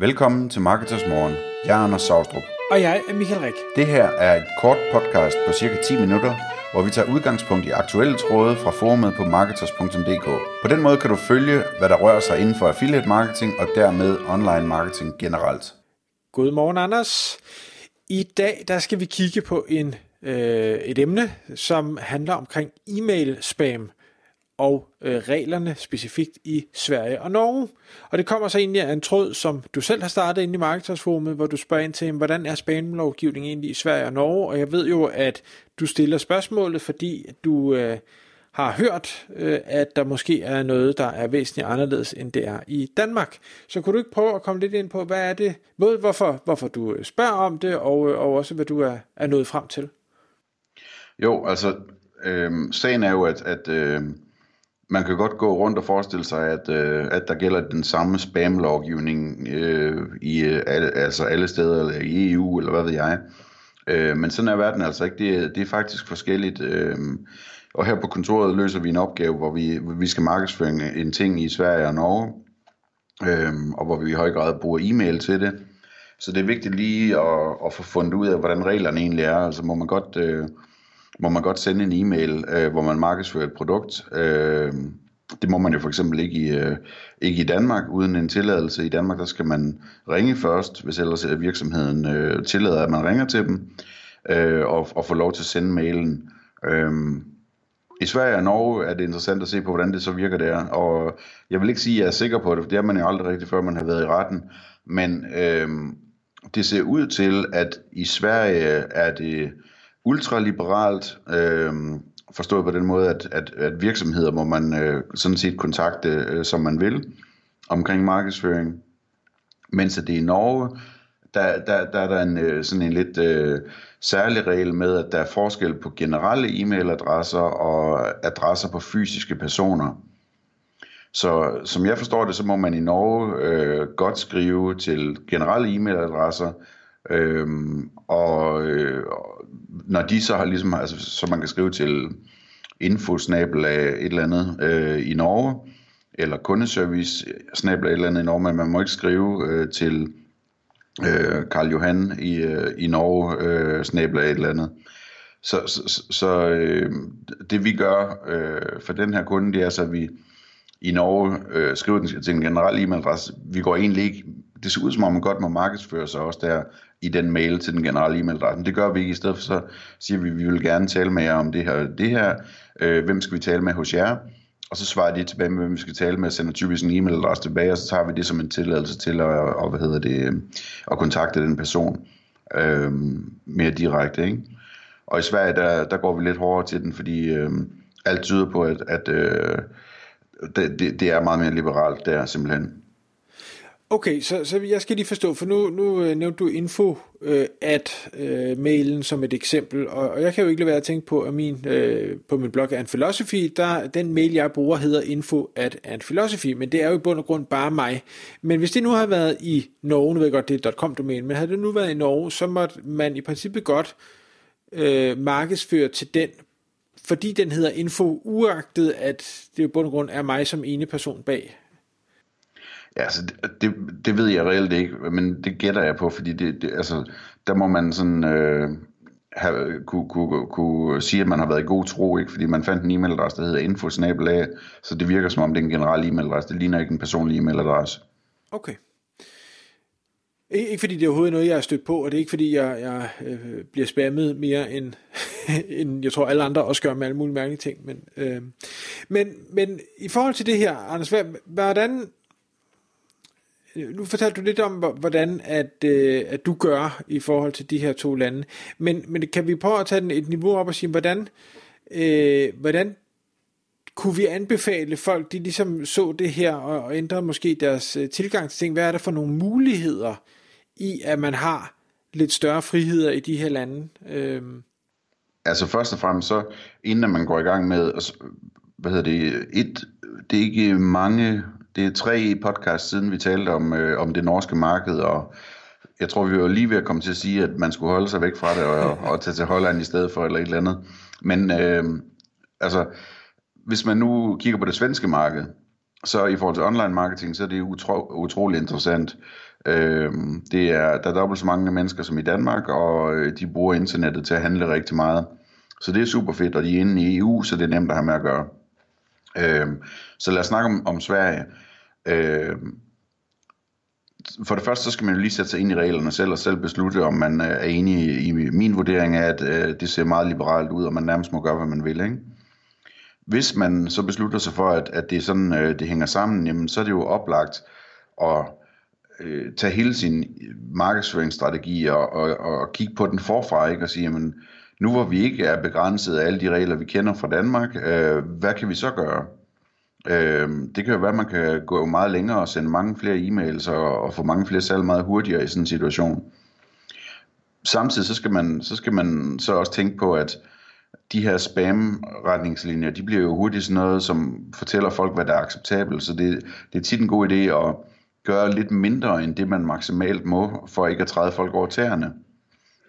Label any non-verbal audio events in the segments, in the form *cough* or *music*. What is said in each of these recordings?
Velkommen til Marketers Morgen. Jeg er Anders Saustrup. Og jeg er Michael Rik. Det her er et kort podcast på cirka 10 minutter, hvor vi tager udgangspunkt i aktuelle tråde fra forumet på marketers.dk. På den måde kan du følge, hvad der rører sig inden for affiliate marketing og dermed online marketing generelt. Godmorgen, Anders. I dag der skal vi kigge på en, øh, et emne, som handler omkring e-mail spam og øh, reglerne specifikt i Sverige og Norge. Og det kommer så egentlig af en tråd, som du selv har startet inde i Marketersforumet, hvor du spørger ind til, hvordan er spamlovgivningen egentlig i Sverige og Norge? Og jeg ved jo, at du stiller spørgsmålet, fordi du øh, har hørt, øh, at der måske er noget, der er væsentligt anderledes, end det er i Danmark. Så kunne du ikke prøve at komme lidt ind på, hvad er det, både hvorfor, hvorfor du øh, spørger om det, og, øh, og også hvad du er, er nået frem til? Jo, altså, øh, sagen er jo, at, at øh, man kan godt gå rundt og forestille sig, at, øh, at der gælder den samme spam-lovgivning øh, i øh, alle, altså alle steder, eller i EU, eller hvad ved jeg. Øh, men sådan er verden altså ikke. Det, er, det er faktisk forskelligt. Øh, og her på kontoret løser vi en opgave, hvor vi, hvor vi skal markedsføre en ting i Sverige og Norge, øh, og hvor vi i høj grad bruger e-mail til det. Så det er vigtigt lige at, at få fundet ud af, hvordan reglerne egentlig er. Altså må man godt... Øh, må man godt sende en e-mail, øh, hvor man markedsfører et produkt. Øh, det må man jo for eksempel ikke i, øh, ikke i Danmark uden en tilladelse. I Danmark der skal man ringe først, hvis ellers øh, virksomheden øh, tillader, at man ringer til dem, øh, og, og få lov til at sende mailen. Øh, i Sverige og Norge er det interessant at se på, hvordan det så virker der. Og jeg vil ikke sige, at jeg er sikker på det, for det er man jo aldrig rigtig, før man har været i retten. Men øh, det ser ud til, at i Sverige er det ultraliberalt, øh, forstået på den måde, at, at, at virksomheder må man øh, sådan set kontakte, øh, som man vil, omkring markedsføring. Mens det i Norge, der, der, der er der en, øh, sådan en lidt øh, særlig regel med, at der er forskel på generelle e-mailadresser og adresser på fysiske personer. Så som jeg forstår det, så må man i Norge øh, godt skrive til generelle e-mailadresser, øh, og, øh, når de så har ligesom, altså, så man kan skrive til infosnabel af et eller andet øh, i Norge, eller kundeservice snabel af et eller andet i Norge, men man må ikke skrive øh, til øh, Karl Johan i, øh, i Norge øh, snabel af et eller andet. Så, så, så øh, det vi gør øh, for den her kunde, det er så, at vi i Norge øh, skriver den til en generel e-mailadresse. Vi går egentlig ikke, det ser ud som om man godt må markedsføre sig også der i den mail til den generelle e-mailadresse. Det gør vi ikke. I stedet for så siger vi, at vi vil gerne tale med jer om det her det her. Øh, hvem skal vi tale med hos jer? Og så svarer de tilbage med, hvem vi skal tale med, og sender typisk en e-mailadresse tilbage, og så tager vi det som en tilladelse til at, og, hvad hedder det, at kontakte den person øh, mere direkte. Ikke? Og i Sverige, der, der går vi lidt hårdere til den, fordi øh, alt tyder på, at, at øh, det, det, det er meget mere liberalt der simpelthen. Okay, så, så jeg skal lige forstå, for nu, nu øh, nævnte du info øh, at øh, mailen som et eksempel, og, og jeg kan jo ikke lade være at tænke på, at min, øh, på min blog and Philosophy, der, den mail jeg bruger hedder info at and Philosophy, men det er jo i bund og grund bare mig. Men hvis det nu har været i Norge, nu ved jeg godt, det er .com-domæne, men havde det nu været i Norge, så måtte man i princippet godt øh, markedsføre til den, fordi den hedder info, uagtet at det i bund og grund er mig som ene person bag Ja, altså, det, det, ved jeg reelt ikke, men det gætter jeg på, fordi det, det, altså, der må man sådan øh, have, kunne, kunne, kunne sige, at man har været i god tro, ikke? fordi man fandt en e-mailadresse, der hedder infosnabelag, så det virker som om det er en generel e-mailadresse, det ligner ikke en personlig e-mailadresse. Okay. Ikke fordi det er overhovedet noget, jeg er stødt på, og det er ikke fordi, jeg, jeg øh, bliver spammet mere end, *laughs* end jeg tror alle andre også gør med alle mulige mærkelige ting. Men, øh, men, men i forhold til det her, Anders, hvordan Øh, nu fortalte du lidt om, hvordan at, øh, at du gør i forhold til de her to lande. Men, men kan vi prøve at tage den et niveau op og sige, hvordan, øh, hvordan kunne vi anbefale folk, de ligesom så det her og, og ændrede måske deres øh, tilgang til ting? Hvad er der for nogle muligheder i, at man har lidt større friheder i de her lande? Øh. Altså først og fremmest så, inden man går i gang med, hvad hedder det, et, det er ikke mange det er tre podcast siden, vi talte om, øh, om det norske marked, og jeg tror, vi var lige ved at komme til at sige, at man skulle holde sig væk fra det og, *laughs* og tage til Holland i stedet for, eller et eller andet. Men øh, altså, hvis man nu kigger på det svenske marked, så i forhold til online marketing, så er det utro, utrolig interessant. Øh, det er, der er dobbelt så mange mennesker som i Danmark, og øh, de bruger internettet til at handle rigtig meget. Så det er super fedt, og de er inde i EU, så det er nemt at have med at gøre. Øh, så lad os snakke om, om Sverige. Øh, for det første, så skal man jo lige sætte sig ind i reglerne selv, og selv beslutte, om man øh, er enig i, i min vurdering af, at øh, det ser meget liberalt ud, og man nærmest må gøre, hvad man vil. Ikke? Hvis man så beslutter sig for, at, at det er sådan, øh, det hænger sammen, jamen, så er det jo oplagt at øh, tage hele sin markedsføringsstrategi og, og, og kigge på den forfra, ikke? og sige, jamen, nu hvor vi ikke er begrænset af alle de regler, vi kender fra Danmark, øh, hvad kan vi så gøre? Øh, det kan jo være, at man kan gå meget længere og sende mange flere e-mails og, og få mange flere salg meget hurtigere i sådan en situation. Samtidig så skal man så, skal man så også tænke på, at de her spam-retningslinjer, de bliver jo hurtigt sådan noget, som fortæller folk, hvad der er acceptabelt. Så det, det er tit en god idé at gøre lidt mindre end det, man maksimalt må, for ikke at træde folk over tæerne.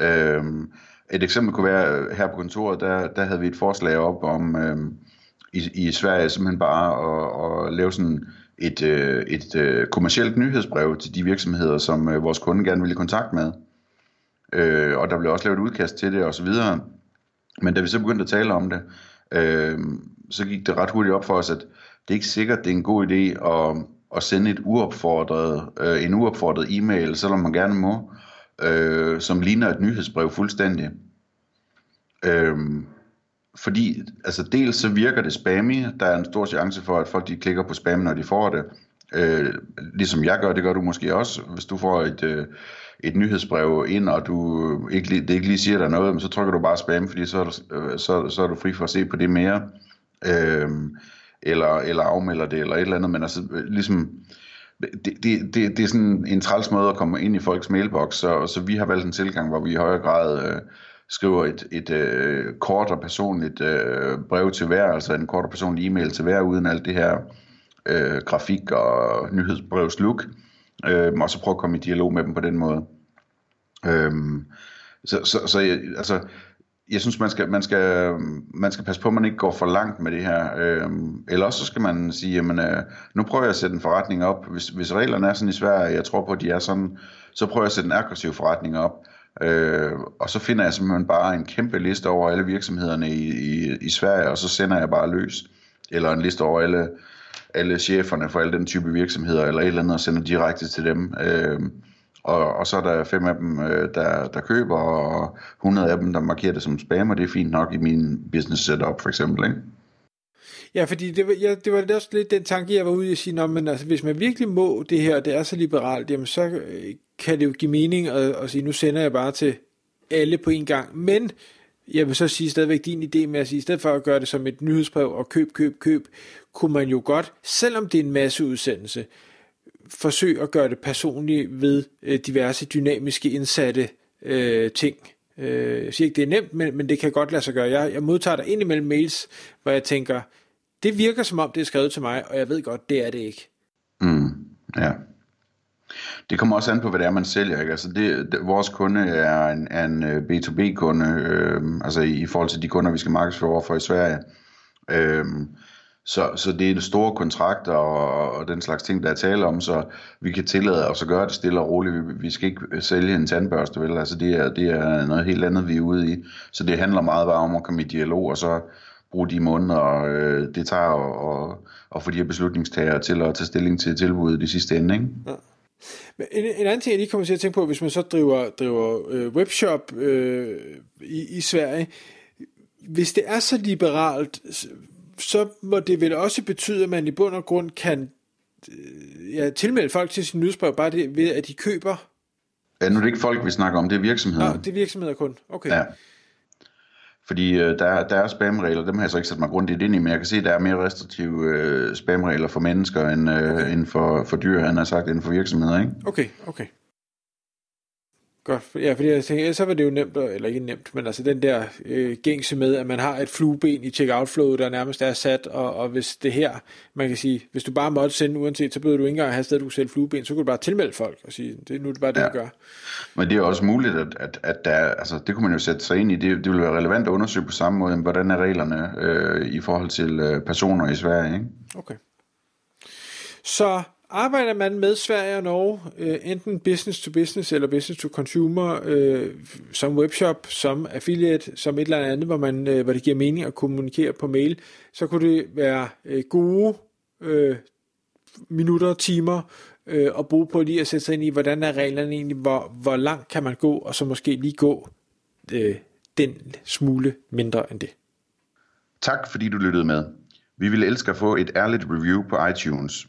Øhm, et eksempel kunne være, øh, her på kontoret, der, der havde vi et forslag op om øh, i, i Sverige simpelthen bare at, at lave sådan et, øh, et øh, kommercielt nyhedsbrev til de virksomheder, som øh, vores kunde gerne ville i kontakt med. Øh, og der blev også lavet et udkast til det osv. Men da vi så begyndte at tale om det, øh, så gik det ret hurtigt op for os, at det er ikke sikkert, det er en god idé at, at sende et uopfordret, øh, en uopfordret e-mail, selvom man gerne må, øh, som ligner et nyhedsbrev fuldstændig. Øh, fordi altså dels så virker det spammy, der er en stor chance for, at folk de klikker på spam, når de får det. Øh, ligesom jeg gør, det gør du måske også. Hvis du får et, øh, et nyhedsbrev ind, og du ikke, det ikke lige siger dig noget, så trykker du bare spam, fordi så er, du, øh, så, så er du fri for at se på det mere. Øh, eller, eller afmelder det, eller et eller andet, men altså øh, ligesom, det, det, det, det er sådan en træls måde at komme ind i folks mailbox, så, så vi har valgt en tilgang, hvor vi i højere grad øh, skriver et, et øh, kort og personligt øh, brev til hver, altså en kort og personlig e-mail til hver, uden alt det her øh, grafik og nyhedsbrevsluk, øh, og så prøve at komme i dialog med dem på den måde. Øh, så, så, så altså, jeg synes, man skal, man, skal, man skal passe på, at man ikke går for langt med det her. Øh, eller også så skal man sige, jamen, øh, nu prøver jeg at sætte en forretning op. Hvis, hvis reglerne er sådan i Sverige, jeg tror på, at de er sådan, så prøver jeg at sætte en aggressiv forretning op. Øh, og så finder jeg simpelthen bare en kæmpe liste over alle virksomhederne i, i, i Sverige, og så sender jeg bare løs. Eller en liste over alle, alle cheferne for alle den type virksomheder, eller et eller andet, og sender direkte til dem. Øh, og, og så er der fem af dem, øh, der, der køber, og 100 af dem, der markerer det som spam, og det er fint nok i min business setup, for eksempel, ikke? Ja, fordi det var, ja, det var også lidt den tanke, jeg var ude i at sige, Nå, men altså, hvis man virkelig må det her, det er så liberalt, jamen så øh, kan det jo give mening at, at sige, nu sender jeg bare til alle på en gang. Men jeg vil så sige stadigvæk din idé med at sige, i stedet for at gøre det som et nyhedsbrev og køb, køb, køb, kunne man jo godt, selvom det er en masse udsendelse, forsøge at gøre det personligt ved øh, diverse dynamiske indsatte øh, ting. Øh, jeg siger ikke, det er nemt, men, men det kan godt lade sig gøre. Jeg, jeg modtager der indimellem mails, hvor jeg tænker, det virker som om, det er skrevet til mig, og jeg ved godt, det er det ikke. Mm, ja. Det kommer også an på, hvad det er, man sælger. Ikke? Altså det, det, vores kunde er en, er en øh, B2B-kunde, øh, altså i, i forhold til de kunder, vi skal markedsføre overfor i Sverige. Øh, så, så det er store kontrakter og, og den slags ting, der er tale om, så vi kan tillade os at gøre det stille og roligt. Vi, vi skal ikke øh, sælge en tandbørste, vel? Altså det er, det er noget helt andet, vi er ude i. Så det handler meget bare om at komme i dialog, og så bruge de måneder, øh, det tager at, og få de her beslutningstagere til at tage stilling til tilbuddet i sidste ende. Ikke? Ja. Men en, en anden ting, jeg lige kommer til at tænke på, hvis man så driver, driver øh, webshop øh, i, i Sverige, hvis det er så liberalt, så må det vel også betyde, at man i bund og grund kan øh, ja, tilmelde folk til sin nyhedsbrev, bare det, ved at de køber. Ja, nu er det ikke folk, vi snakker om, det er virksomheder. Nå, det er virksomheder kun. Okay. Ja. Fordi øh, der, der er spamregler, dem har jeg så ikke sat mig grundigt ind i, men jeg kan se, at der er mere restriktive øh, spamregler for mennesker end, øh, okay. end for, for dyr, han har sagt, end for virksomheder, ikke? Okay, okay. Godt, ja, fordi jeg tænker, så var det jo nemt, eller ikke nemt, men altså den der øh, gængse med, at man har et flueben i checkout-flowet, der nærmest er sat, og, og hvis det her, man kan sige, hvis du bare måtte sende uanset, så behøver du ikke engang have sted, du kunne sælge flueben, så kunne du bare tilmelde folk og sige, det, nu er det bare det, ja. du gør. Men det er også muligt, at, at, at der, altså, det kunne man jo sætte sig ind i, det, det ville være relevant at undersøge på samme måde, hvordan er reglerne øh, i forhold til øh, personer i Sverige, ikke? Okay. Så arbejder man med Sverige og Norge, øh, enten business to business eller business to consumer, øh, som webshop, som affiliate, som et eller andet, hvor, man, øh, hvor det giver mening at kommunikere på mail, så kunne det være øh, gode øh, minutter, timer øh, at bruge på lige at sætte sig ind i, hvordan er reglerne egentlig, hvor, hvor langt kan man gå, og så måske lige gå øh, den smule mindre end det. Tak fordi du lyttede med. Vi ville elske at få et ærligt review på iTunes.